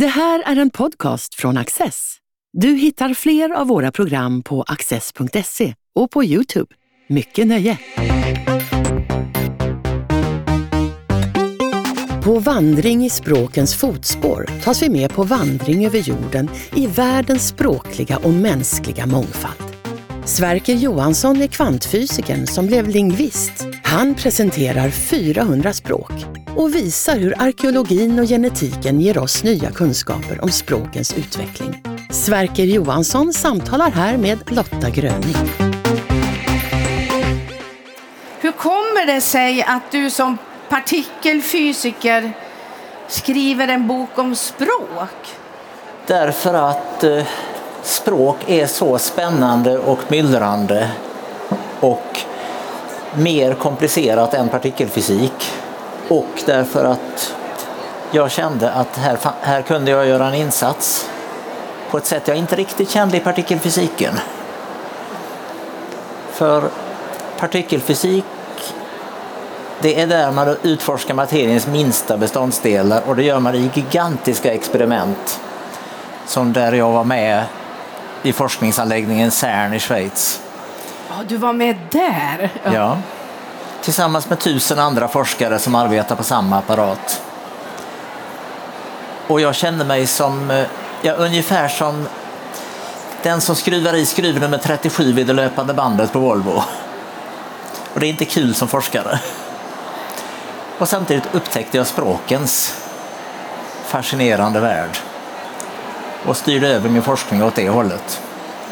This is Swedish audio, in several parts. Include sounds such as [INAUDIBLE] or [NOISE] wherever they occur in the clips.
Det här är en podcast från Access. Du hittar fler av våra program på access.se och på Youtube. Mycket nöje! På vandring i språkens fotspår tas vi med på vandring över jorden i världens språkliga och mänskliga mångfald. Sverker Johansson är kvantfysikern som blev lingvist. Han presenterar 400 språk och visar hur arkeologin och genetiken ger oss nya kunskaper om språkens utveckling. Sverker Johansson samtalar här med Lotta Gröning. Hur kommer det sig att du som partikelfysiker skriver en bok om språk? Därför att eh, språk är så spännande och myllrande och mer komplicerat än partikelfysik. Och därför att jag kände att här, här kunde jag göra en insats på ett sätt jag inte riktigt kände i partikelfysiken. För partikelfysik, det är där man utforskar materiens minsta beståndsdelar och det gör man i gigantiska experiment. Som där jag var med i forskningsanläggningen CERN i Schweiz. Ja, du var med där? Ja. ja. Tillsammans med tusen andra forskare som arbetar på samma apparat. Och jag kände mig som, eh, ja, ungefär som den som skruvar i skruv nummer 37 vid det löpande bandet på Volvo. Och det är inte kul som forskare. Och samtidigt upptäckte jag språkens fascinerande värld och styrde över min forskning åt det hållet.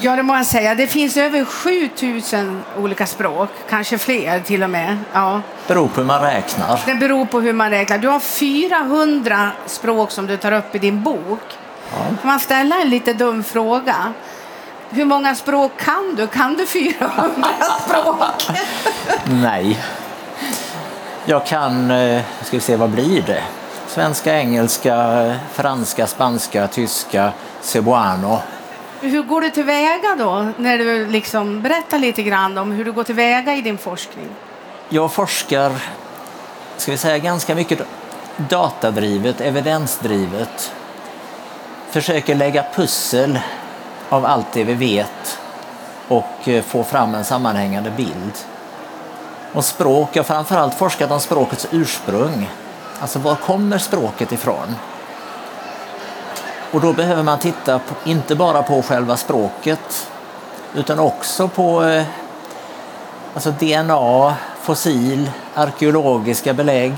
Ja, det må jag säga. Det finns över 7000 olika språk, kanske fler till och med. Ja. beror på hur man räknar. Det beror på hur man räknar. Du har 400 språk som du tar upp i din bok. Ja. Får man ställa en lite dum fråga? Hur många språk kan du? Kan du 400 [LAUGHS] språk? Nej. Jag kan, eh, ska vi se, vad blir det? Svenska, engelska, franska, spanska, tyska, cebuano. Hur går du tillväga då? När du liksom, berättar lite grann om hur du går tillväga i din forskning. Jag forskar, ska vi säga, ganska mycket datadrivet, evidensdrivet. Försöker lägga pussel av allt det vi vet och eh, få fram en sammanhängande bild. Och språk, jag har framförallt forskat om språkets ursprung. Alltså var kommer språket ifrån? Och då behöver man titta på, inte bara på själva språket utan också på eh, alltså DNA, fossil, arkeologiska belägg,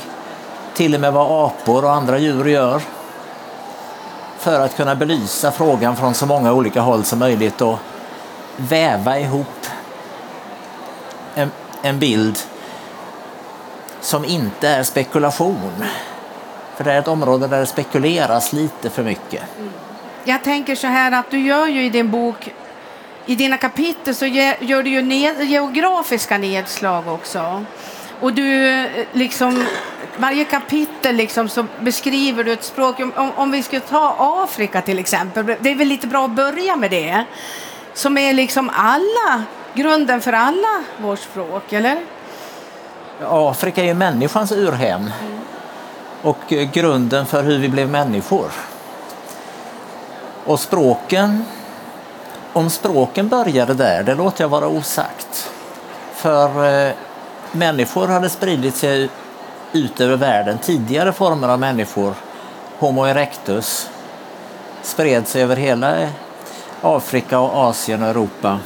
till och med vad apor och andra djur gör för att kunna belysa frågan från så många olika håll som möjligt och väva ihop en, en bild som inte är spekulation. För det är ett område där det spekuleras lite för mycket. Mm. Jag tänker så här att du gör ju i din bok, i dina kapitel så gör du ju ned, geografiska nedslag också. Och du liksom, varje kapitel liksom så beskriver du ett språk. Om, om vi skulle ta Afrika till exempel, det är väl lite bra att börja med det. Som är liksom alla, grunden för alla vårt språk, eller? Afrika är ju människans urhem. Mm och grunden för hur vi blev människor. Och språken, om språken började där, det låter jag vara osagt. För eh, människor hade spridit sig ut över världen. Tidigare former av människor, Homo erectus, spred sig över hela Afrika och Asien och Europa.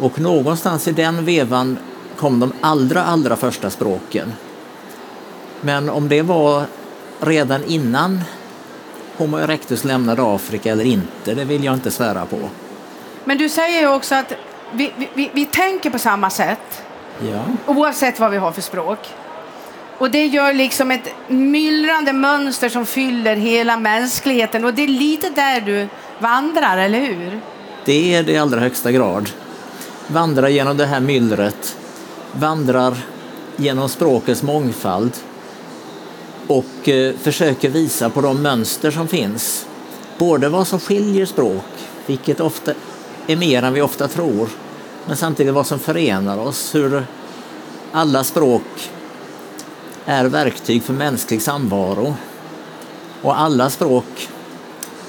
Och någonstans i den vevan kom de allra, allra första språken. Men om det var redan innan Homo erectus lämnade Afrika eller inte, det vill jag inte svära på. Men du säger ju också att vi, vi, vi tänker på samma sätt ja. oavsett vad vi har för språk. Och det gör liksom ett myllrande mönster som fyller hela mänskligheten och det är lite där du vandrar, eller hur? Det är det i allra högsta grad. Vandrar genom det här myllret, vandrar genom språkets mångfald och eh, försöker visa på de mönster som finns. Både vad som skiljer språk, vilket ofta är mer än vi ofta tror, men samtidigt vad som förenar oss, hur alla språk är verktyg för mänsklig samvaro. Och alla språk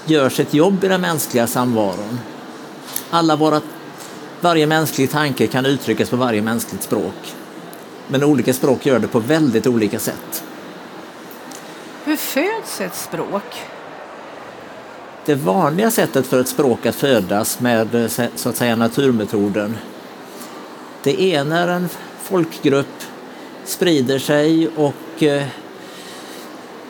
gör sitt jobb i den mänskliga samvaron. Alla våra, varje mänsklig tanke kan uttryckas på varje mänskligt språk. Men olika språk gör det på väldigt olika sätt. Hur föds ett språk? Det vanliga sättet för ett språk att födas med så att säga naturmetoden det är när en folkgrupp sprider sig och eh,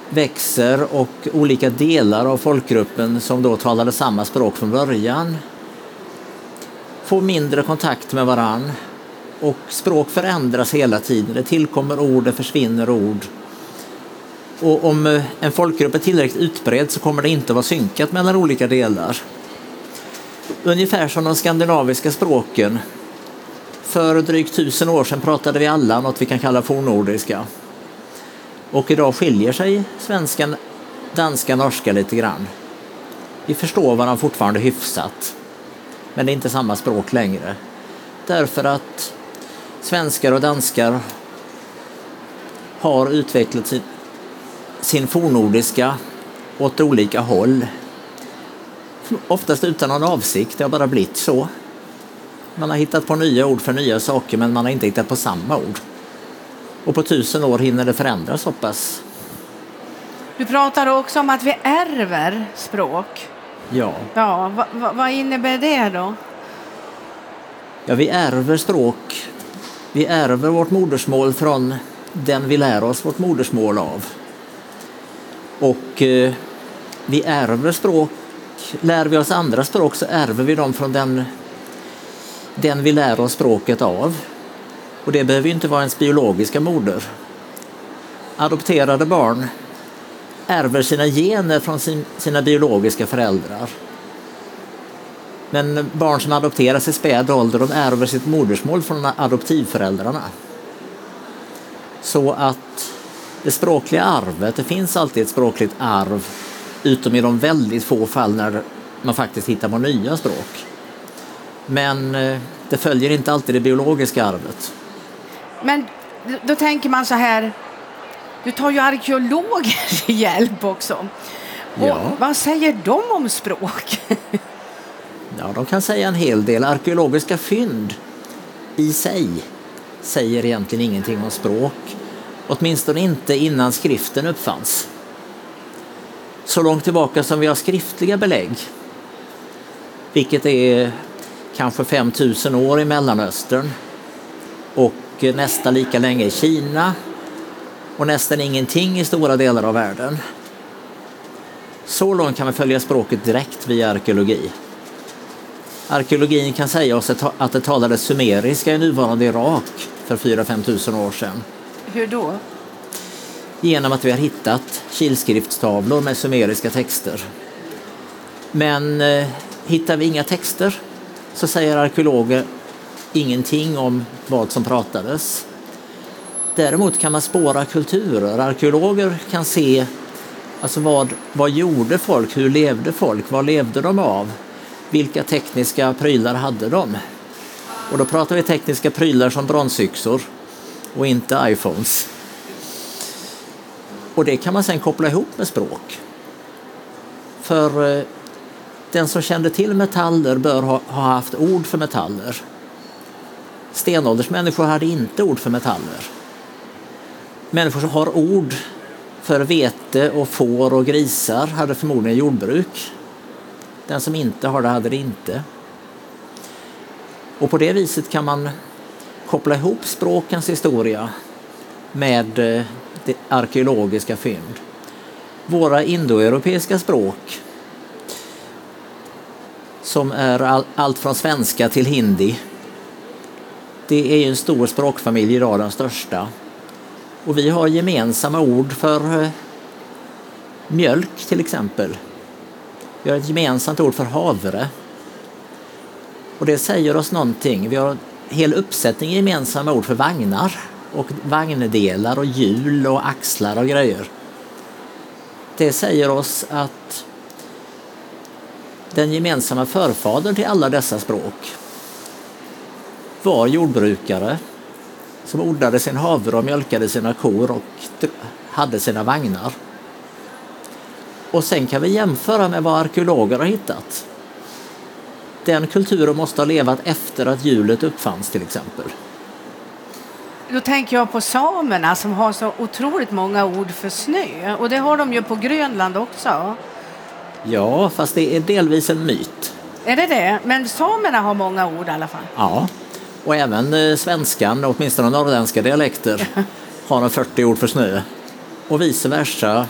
växer och olika delar av folkgruppen som då talade samma språk från början får mindre kontakt med varann och språk förändras hela tiden. Det tillkommer ord, det försvinner ord. Och om eh, en folkgrupp är tillräckligt utbredd så kommer det inte att vara synkat mellan olika delar. Ungefär som de skandinaviska språken. För drygt tusen år sedan pratade vi alla något vi kan kalla fornnordiska. Och idag skiljer sig svenskan, danska, norska lite grann. Vi förstår varandra fortfarande hyfsat. Men det är inte samma språk längre. Därför att svenskar och danskar har utvecklat sin, sin fornnordiska åt olika håll. Oftast utan någon avsikt, det har bara blivit så. Man har hittat på nya ord för nya saker men man har inte hittat på samma ord. Och på tusen år hinner det förändras så pass. Du pratar också om att vi ärver språk. Ja. Ja, va, va, vad innebär det då? Ja, vi ärver språk. Vi ärver vårt modersmål från den vi lär oss vårt modersmål av. Och eh, vi ärver språk. Lär vi oss andra språk så ärver vi dem från den, den vi lär oss språket av. Och det behöver inte vara ens biologiska moder. Adopterade barn ärver sina gener från sin, sina biologiska föräldrar. Men barn som adopteras i späd ålder de ärver sitt modersmål från adoptivföräldrarna. Så att det språkliga arvet, det finns alltid ett språkligt arv utom i de väldigt få fall när man faktiskt hittar på nya språk. Men eh, det följer inte alltid det biologiska arvet. Men då tänker man så här, du tar ju arkeologer [LAUGHS] hjälp också. Och Ja. Vad säger de om språk? [LAUGHS] Ja, de kan säga en hel del. Arkeologiska fynd i sig säger egentligen ingenting om språk. Åtminstone inte innan skriften uppfanns. Så långt tillbaka som vi har skriftliga belägg, vilket är kanske 5000 år i Mellanöstern och nästan lika länge i Kina och nästan ingenting i stora delar av världen. Så långt kan vi följa språket direkt via arkeologi. Arkeologin kan säga oss att det talades sumeriska i nuvarande Irak för 4-5 tusen år sedan. Hur då? Genom att vi har hittat kilskriftstavlor med sumeriska texter. Men eh, hittar vi inga texter så säger arkeologer ingenting om vad som pratades. Däremot kan man spåra kulturer. Arkeologer kan se alltså vad, vad gjorde folk, hur levde folk, vad levde de av? Vilka tekniska prylar hade de? Och då pratar vi tekniska prylar som bronsyxor och inte iPhones. Och det kan man sen koppla ihop med språk. För eh, den som kände till metaller bör ha, ha haft ord för metaller. Stenåldersmänniskor hade inte ord för metaller. Människor som har ord för vete och får och grisar hade förmodligen jordbruk. Den som inte har det hade det inte. Och på det viset kan man koppla ihop språkens historia med eh, det arkeologiska fynd. Våra indoeuropeiska språk som är all, allt från svenska till hindi. Det är ju en stor språkfamilj idag, den största. Och vi har gemensamma ord för eh, mjölk till exempel. Vi har ett gemensamt ord för havre. Och det säger oss någonting. Vi har en hel uppsättning gemensamma ord för vagnar och vagndelar och hjul och axlar och grejer. Det säger oss att den gemensamma förfadern till alla dessa språk var jordbrukare som odlade sin havre och mjölkade sina kor och hade sina vagnar. Och sen kan vi jämföra med vad arkeologer har hittat. Den kulturen måste ha levat efter att hjulet uppfanns till exempel. Då tänker jag på samerna som har så otroligt många ord för snö. Och det har de ju på Grönland också. Ja, fast det är delvis en myt. Är det det? Men samerna har många ord i alla fall. Ja, och även eh, svenskan, åtminstone norrländska dialekter, [LAUGHS] har en 40 ord för snö. Och vice versa.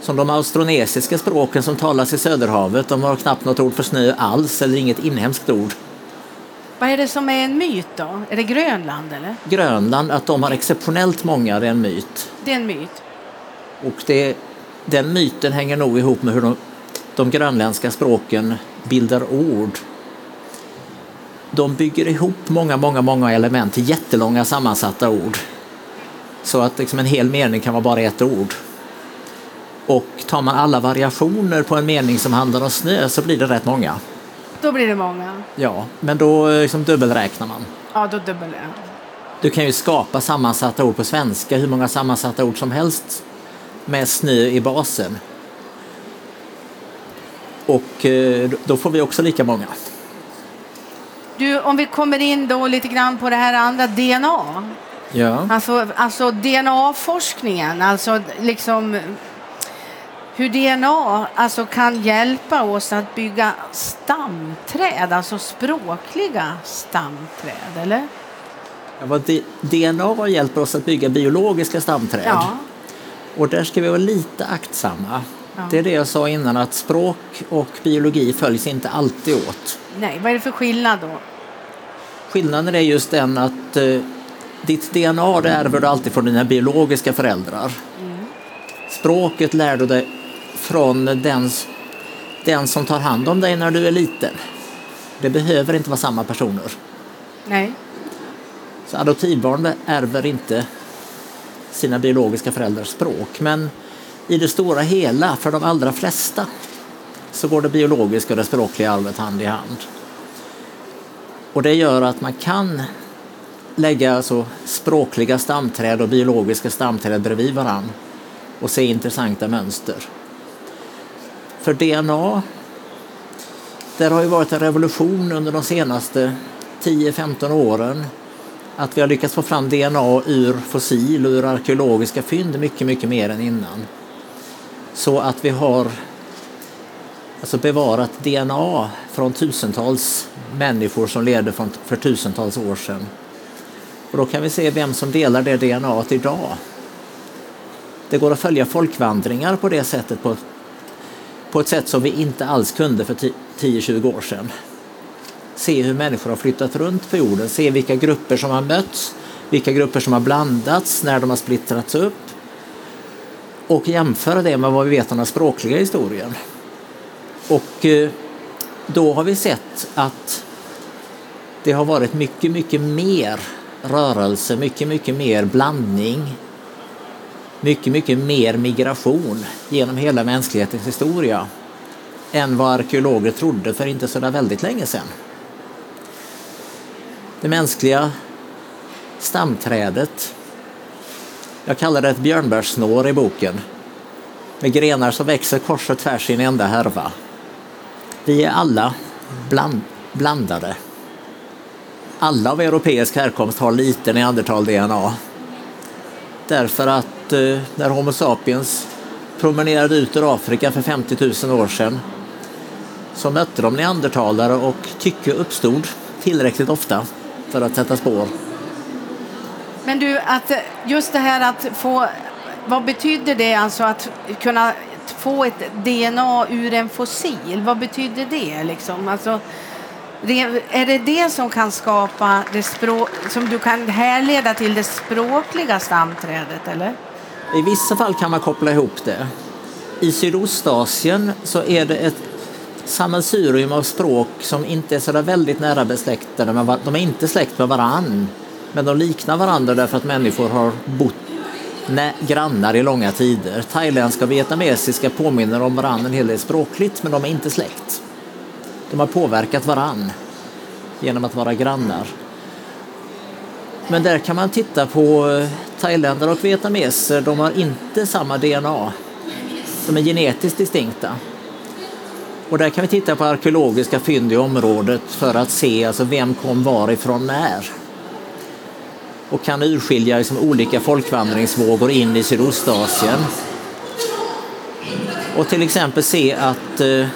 Som de austronesiska språken som talas i Söderhavet, de har knappt något ord för snö alls eller inget inhemskt ord. Vad är det som är en myt då? Är det Grönland eller? Grönland, att de har exceptionellt många, det är en myt. Det är en myt. Och det, den myten hänger nog ihop med hur de, de grönländska språken bildar ord. De bygger ihop många, många, många element till jättelånga sammansatta ord. Så att liksom en hel mening kan vara bara ett ord. Och tar man alla variationer på en mening som handlar om snö så blir det rätt många. Då blir det många. Ja, men då eh, liksom dubbelräknar man. Ja, då dubbel jag. Du kan ju skapa sammansatta ord på svenska, hur många sammansatta ord som helst med snö i basen. Och eh, då får vi också lika många. Du, om vi kommer in då lite grann på det här andra DNA. Ja. Alltså, alltså DNA-forskningen, alltså liksom hur DNA alltså kan hjälpa oss att bygga stamträd, alltså språkliga stamträd, eller? Ja, DNA hjälper oss att bygga biologiska stamträd. Ja. Och där ska vi vara lite aktsamma. Det är det jag sa innan, att språk och biologi följs inte alltid åt. Nej, vad är det för skillnad då? Skillnaden är just den att eh, ditt DNA det ärver du alltid från dina biologiska föräldrar. Språket lär du dig från den, den som tar hand om dig när du är liten. Det behöver inte vara samma personer. Nej. Så adoptivbarn ärver inte sina biologiska föräldrars språk. Men i det stora hela, för de allra flesta, så går det biologiska och det språkliga arvet hand i hand. Och det gör att man kan lägga alltså språkliga stamträd och biologiska stamträd bredvid varandra och se intressanta mönster. För DNA, där har ju varit en revolution under de senaste 10-15 åren att vi har lyckats få fram DNA ur fossil och ur arkeologiska fynd mycket, mycket mer än innan. Så att vi har alltså bevarat DNA från tusentals människor som levde för, tusentals år sedan. Och då kan vi se vem som delar det DNA idag. Det går att följa folkvandringar på det sättet på, på ett sätt som vi inte alls kunde för 10-20 år sedan se hur människor har flyttat runt på jorden, se vilka grupper som har mötts, vilka grupper som har blandats när de har splittrats upp och jämföra det med vad vi vet om den språkliga historien. Och eh, då har vi sett att det har varit mycket, mycket mer rörelse, mycket, mycket mer blandning, mycket, mycket mer migration genom hela mänsklighetens historia än vad arkeologer trodde för inte så där väldigt länge sedan. Det mänskliga stamträdet. Jag kallar det ett björnbärssnår i boken. Med grenar som växer kors och tvärs i en enda härva. Vi är alla bland, blandade. Alla av europeisk härkomst har lite neandertal-DNA. Därför att eh, när Homo sapiens promenerade ut ur Afrika för 50 000 år sedan så mötte de neandertalare och tycke uppstod tillräckligt ofta för att sätta spår. Men du, att eh, just det här att få... Vad betyder det alltså att kunna få ett DNA ur en fossil? Vad betyder det liksom? Alltså, är det det som kan skapa det språk, som du kan härleda till det språkliga stamträdet eller? I vissa fall kan man koppla ihop det. I Sydostasien så är det ett sammelsurium av språk som inte är så där väldigt nära besläktade. De är inte släkt med varann, men de liknar varandra därför att människor har bott nä- grannar i långa tider. Thailändska och vietnamesiska påminner om varandra en hel del språkligt, men de är inte släkt. De har påverkat varann genom att vara grannar. Men där kan man titta på eh, thailändare och vietnameser, de har inte samma DNA. De är genetiskt distinkta. Och där kan vi titta på arkeologiska fynd i området för att se alltså vem kom varifrån när. Och kan urskilja liksom olika folkvandringsvågor in i Sydostasien. Och till exempel se att eh,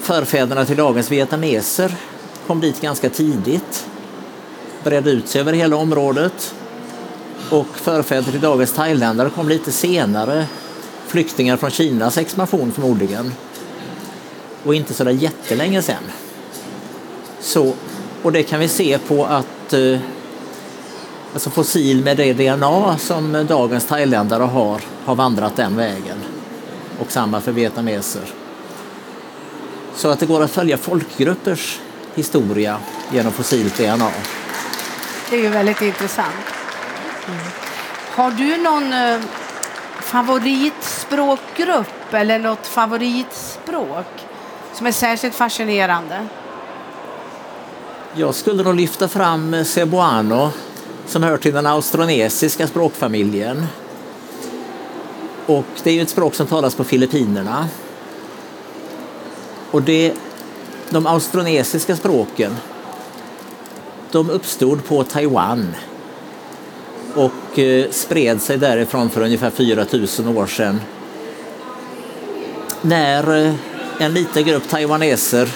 förfäderna till dagens vietnameser kom dit ganska tidigt. Bredde ut sig över hela området. Och förfäder till dagens thailändare kom lite senare. Flyktingar från Kinas expansion förmodligen och inte så där jättelänge sen. Så, och det kan vi se på att eh, alltså fossil med det DNA som dagens thailändare har, har vandrat den vägen. Och samma för vietnameser. Så att det går att följa folkgruppers historia genom fossilt DNA. Det är ju väldigt intressant. Mm. Har du någon eh, favoritspråkgrupp eller något favoritspråk? som är särskilt fascinerande? Jag skulle nog lyfta fram cebuano som hör till den austronesiska språkfamiljen. Och det är ju ett språk som talas på Filippinerna. Och det, de austronesiska språken de uppstod på Taiwan och eh, spred sig därifrån för ungefär 4000 år sedan. När eh, en liten grupp taiwaneser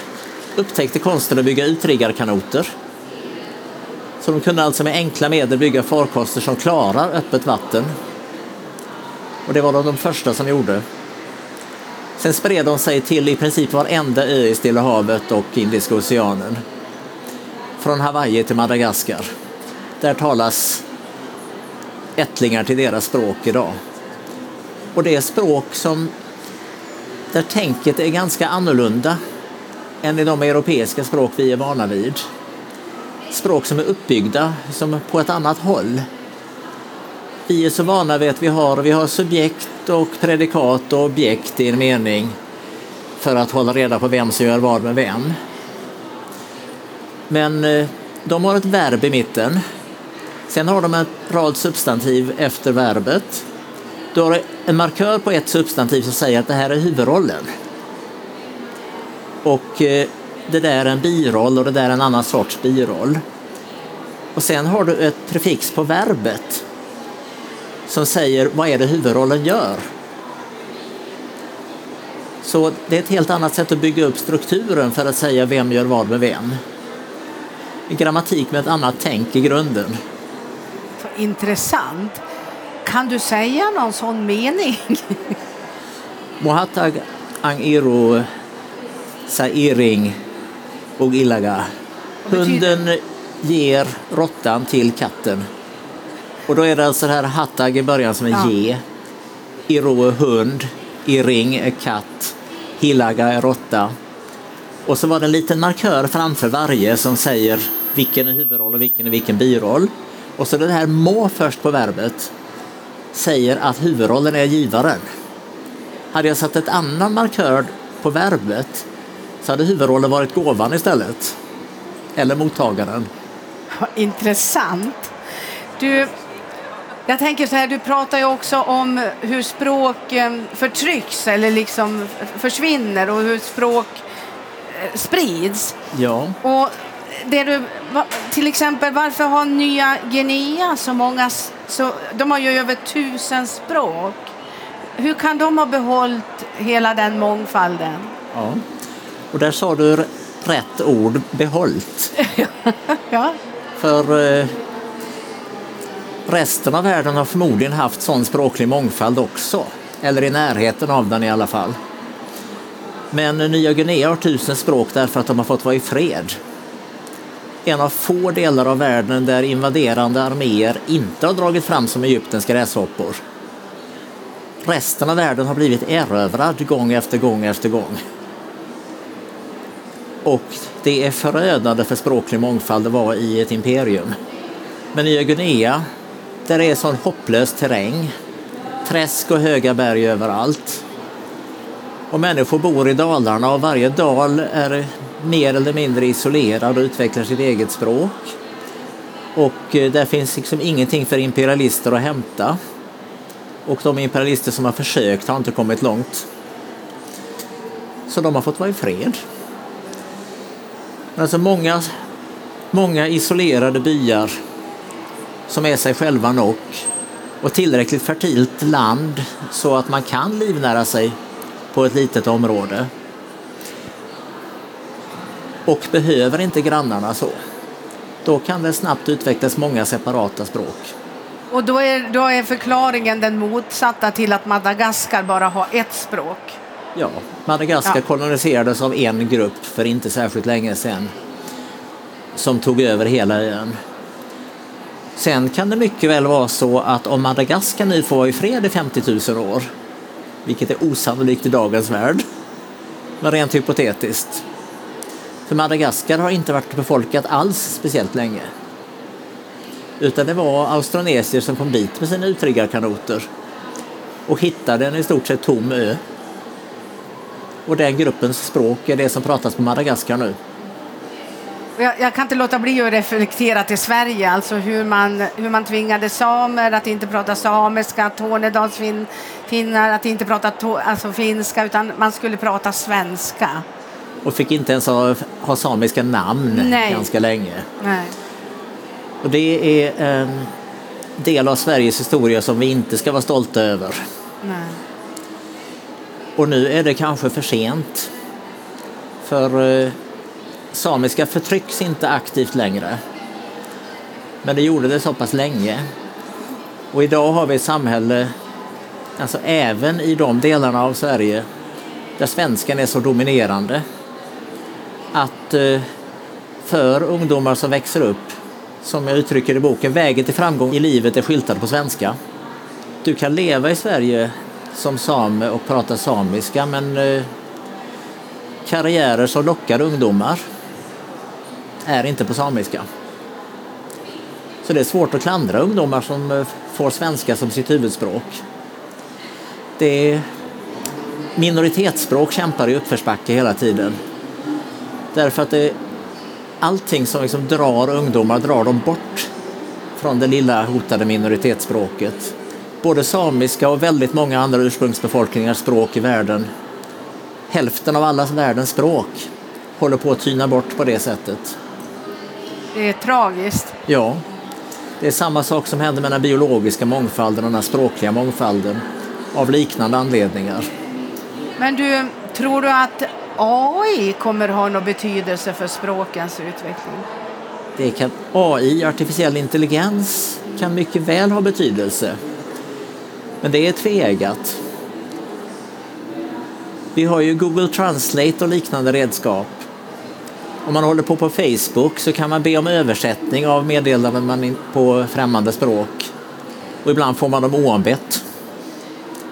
upptäckte konsten att bygga utriggarkanoter. Så de kunde alltså med enkla medel bygga farkoster som klarar öppet vatten. Och det var de, de första som gjorde. Sen spred de sig till i princip varenda ö i Stilla havet och Indiska oceanen. Från Hawaii till Madagaskar. Där talas ättlingar till deras språk idag. Och det är språk som där tänket är ganska annorlunda än i de europeiska språk vi är vana vid. Språk som är uppbyggda som på ett annat håll. Vi är så vana vid att vi har, vi har subjekt och predikat och objekt i en mening för att hålla reda på vem som gör vad med vem. Men eh, de har ett verb i mitten. Sen har de en rad substantiv efter verbet du har en markör på ett substantiv som säger att det här är huvudrollen. Och eh, det där är en biroll och det där är en annan sorts biroll. Och sen har du ett prefix på verbet som säger vad är det huvudrollen gör. Så det är ett helt annat sätt att bygga upp strukturen för att säga vem gör vad med vem. Grammatik med ett annat tänk i grunden. Intressant. Kan du säga någon sån mening? Iro sa iring och ilaga. Hunden ger råttan till katten. Och då är det alltså det här hattag i början som är ja. ge. Iro är hund, iring är katt, hilaga är råtta. Och så var det en liten markör framför varje som säger vilken är huvudroll och vilken är vilken biroll. Och så det här må först på verbet säger att huvudrollen är givaren. Hade jag satt ett annan markör på verbet hade huvudrollen varit gåvan istället. Eller mottagaren. Intressant. Du, jag tänker så här, du pratar ju också om hur språk eh, förtrycks eller liksom försvinner och hur språk eh, sprids. Ja. Och det du, till exempel, varför har Nya Guinea så många... Så, de har ju över tusen språk. Hur kan de ha behållit hela den mångfalden? Ja, och där sa du rätt ord, behållt. [LAUGHS] ja. För eh, resten av världen har förmodligen haft sån språklig mångfald också. Eller i närheten av den i alla fall. Men Nya Guinea har tusen språk därför att de har fått vara i fred en av få delar av världen där invaderande arméer inte har dragit fram som Egyptens gräshoppor. Resten av världen har blivit erövrad gång efter gång efter gång. Och det är förödande för språklig mångfald att vara i ett imperium. Men Nya Guinea, där det är sån hopplös terräng, träsk och höga berg överallt. Och människor bor i dalarna och varje dal är mer eller mindre isolerad och utvecklar sitt eget språk. Och eh, där finns liksom ingenting för imperialister att hämta. Och de imperialister som har försökt har inte kommit långt. Så de har fått vara i fred. Alltså många, många isolerade byar som är sig själva nog och tillräckligt fertilt land så att man kan livnära sig på ett litet område. Och behöver inte grannarna så. Då kan det snabbt utvecklas många separata språk. Och då är, då är förklaringen den motsatta till att Madagaskar bara har ett språk? Ja, Madagaskar Ja. koloniserades av en grupp för inte särskilt länge sedan som tog över hela ön. Sen kan det mycket väl vara så att om Madagaskar nu får vara i fred i 50 000 år, vilket är osannolikt i dagens värld, men rent hypotetiskt. För Madagaskar har inte varit befolkat alls speciellt länge. Utan det var austronesier som kom dit med sina utriggarkanoter och hittade en i stort sett tom ö. Och den gruppens språk är det som pratas på Madagaskar nu. Jag, jag kan inte låta bli att reflektera till Sverige, alltså hur man, hur man tvingade samer att inte prata samiska, tornedalsfinnar att inte prata to, alltså finska, utan man skulle prata svenska. Och fick inte ens ha, ha samiska namn Nej. ganska länge. Nej. Och det är en del av Sveriges historia som vi inte ska vara stolta över. Nej. Och nu är det kanske för sent. För eh, samiska förtrycks inte aktivt längre. Men det gjorde det så pass länge. Och idag har vi ett samhälle, alltså även i de delarna av Sverige där svenskan är så dominerande, att eh, för ungdomar som växer upp, som jag uttrycker i boken, vägen till framgång i livet är skyltad på svenska. Du kan leva i Sverige som same och prata samiska men eh, karriärer som lockar ungdomar är inte på samiska. Så det är svårt att klandra ungdomar som eh, får svenska som sitt huvudspråk. Det är minoritetsspråk kämpar i uppförsbacke hela tiden. Därför att det, allting som liksom drar ungdomar drar dem bort från det lilla hotade minoritetsspråket. Både samiska och väldigt många andra ursprungsbefolkningars språk i världen. Hälften av alla världens språk håller på att tyna bort på det sättet. Det är tragiskt. Ja, det är samma sak som händer med den biologiska mångfalden och den språkliga mångfalden av liknande anledningar. Men du, tror du att AI kommer ha någon betydelse för språkens utveckling? Det kan, AI, artificiell intelligens, kan mycket väl ha betydelse. Men det är tveeggat. Vi har ju Google Translate och liknande redskap. Om man håller på på Facebook så kan man be om översättning av meddelanden man på främmande språk. Och ibland får man dem oanbett,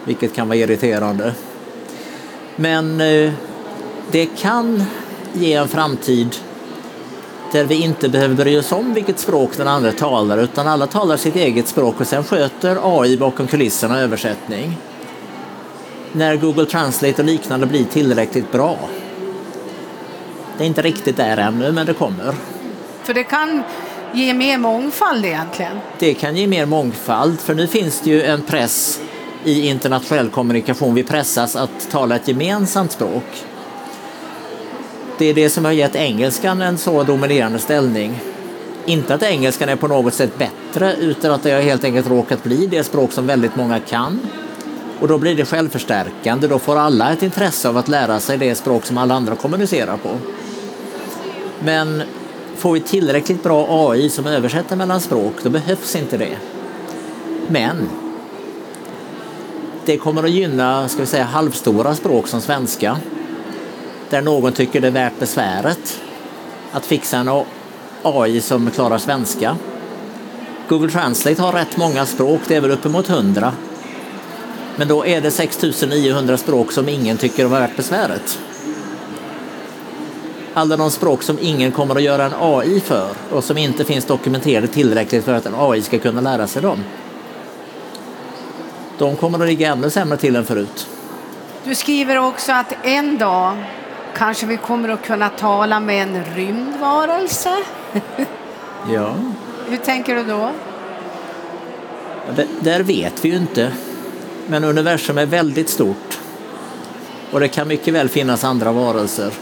vilket kan vara irriterande. Men eh, det kan ge en framtid där vi inte behöver bry oss om vilket språk den andra talar utan alla talar sitt eget språk och sen sköter AI bakom kulisserna översättning. När Google Translate och liknande blir tillräckligt bra. Det är inte riktigt där ännu, men det kommer. För det kan ge mer mångfald egentligen. Det kan ge mer mångfald, för nu finns det ju en press i internationell kommunikation. Vi pressas att tala ett gemensamt språk. Det är det som har gett engelskan en så dominerande ställning. Inte att engelskan är på något sätt bättre, utan att det har helt enkelt råkat bli det språk som väldigt många kan. Och då blir det självförstärkande, då får alla ett intresse av att lära sig det språk som alla andra kommunicerar på. Men får vi tillräckligt bra AI som översätter mellan språk, då behövs inte det. Men det kommer att gynna ska vi säga, halvstora språk som svenska. Där någon tycker det är värt besväret att fixa en AI som klarar svenska. Google Translate har rätt många språk, det är väl uppemot 100. Men då är det 6900 språk som ingen tycker är värt besväret. Alla de språk som ingen kommer att göra en AI för och som inte finns dokumenterade tillräckligt för att en AI ska kunna lära sig dem. De kommer att ligga ännu sämre till än förut. Du skriver också att en dag kanske vi kommer att kunna tala med en rymdvarelse. [LAUGHS] Ja. Hur tänker du då? Det, där vet vi ju inte. Men universum är väldigt stort och det kan mycket väl finnas andra varelser.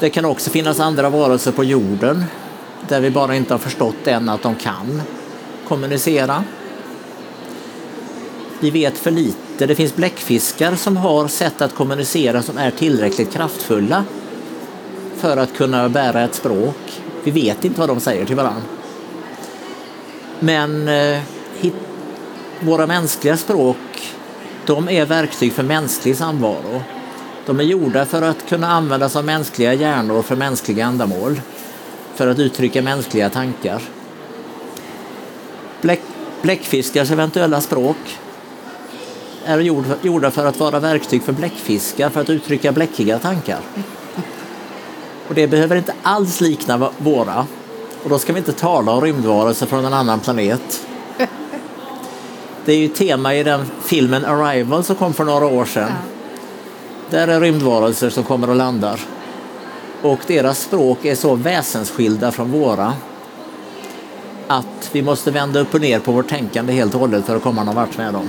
Det kan också finnas andra varelser på jorden där vi bara inte har förstått än att de kan kommunicera. Vi vet för lite. Det finns bläckfiskar som har sätt att kommunicera som är tillräckligt kraftfulla för att kunna bära ett språk. Vi vet inte vad de säger till varandra. Men eh, hit, våra mänskliga språk, de är verktyg för mänsklig samvaro. De är gjorda för att kunna användas av mänskliga hjärnor för mänskliga ändamål. För att uttrycka mänskliga tankar. Bläck, bläckfiskars eventuella språk är gjorda för att vara verktyg för bläckfiskar för att uttrycka bläckiga tankar. Och det behöver inte alls likna våra. Och då ska vi inte tala om rymdvarelser från en annan planet. Det är ju tema i den filmen Arrival som kom för några år sedan. Där är rymdvarelser som kommer och landar. Och deras språk är så väsensskilda från våra att vi måste vända upp och ner på vårt tänkande helt och hållet för att komma någon vart med dem.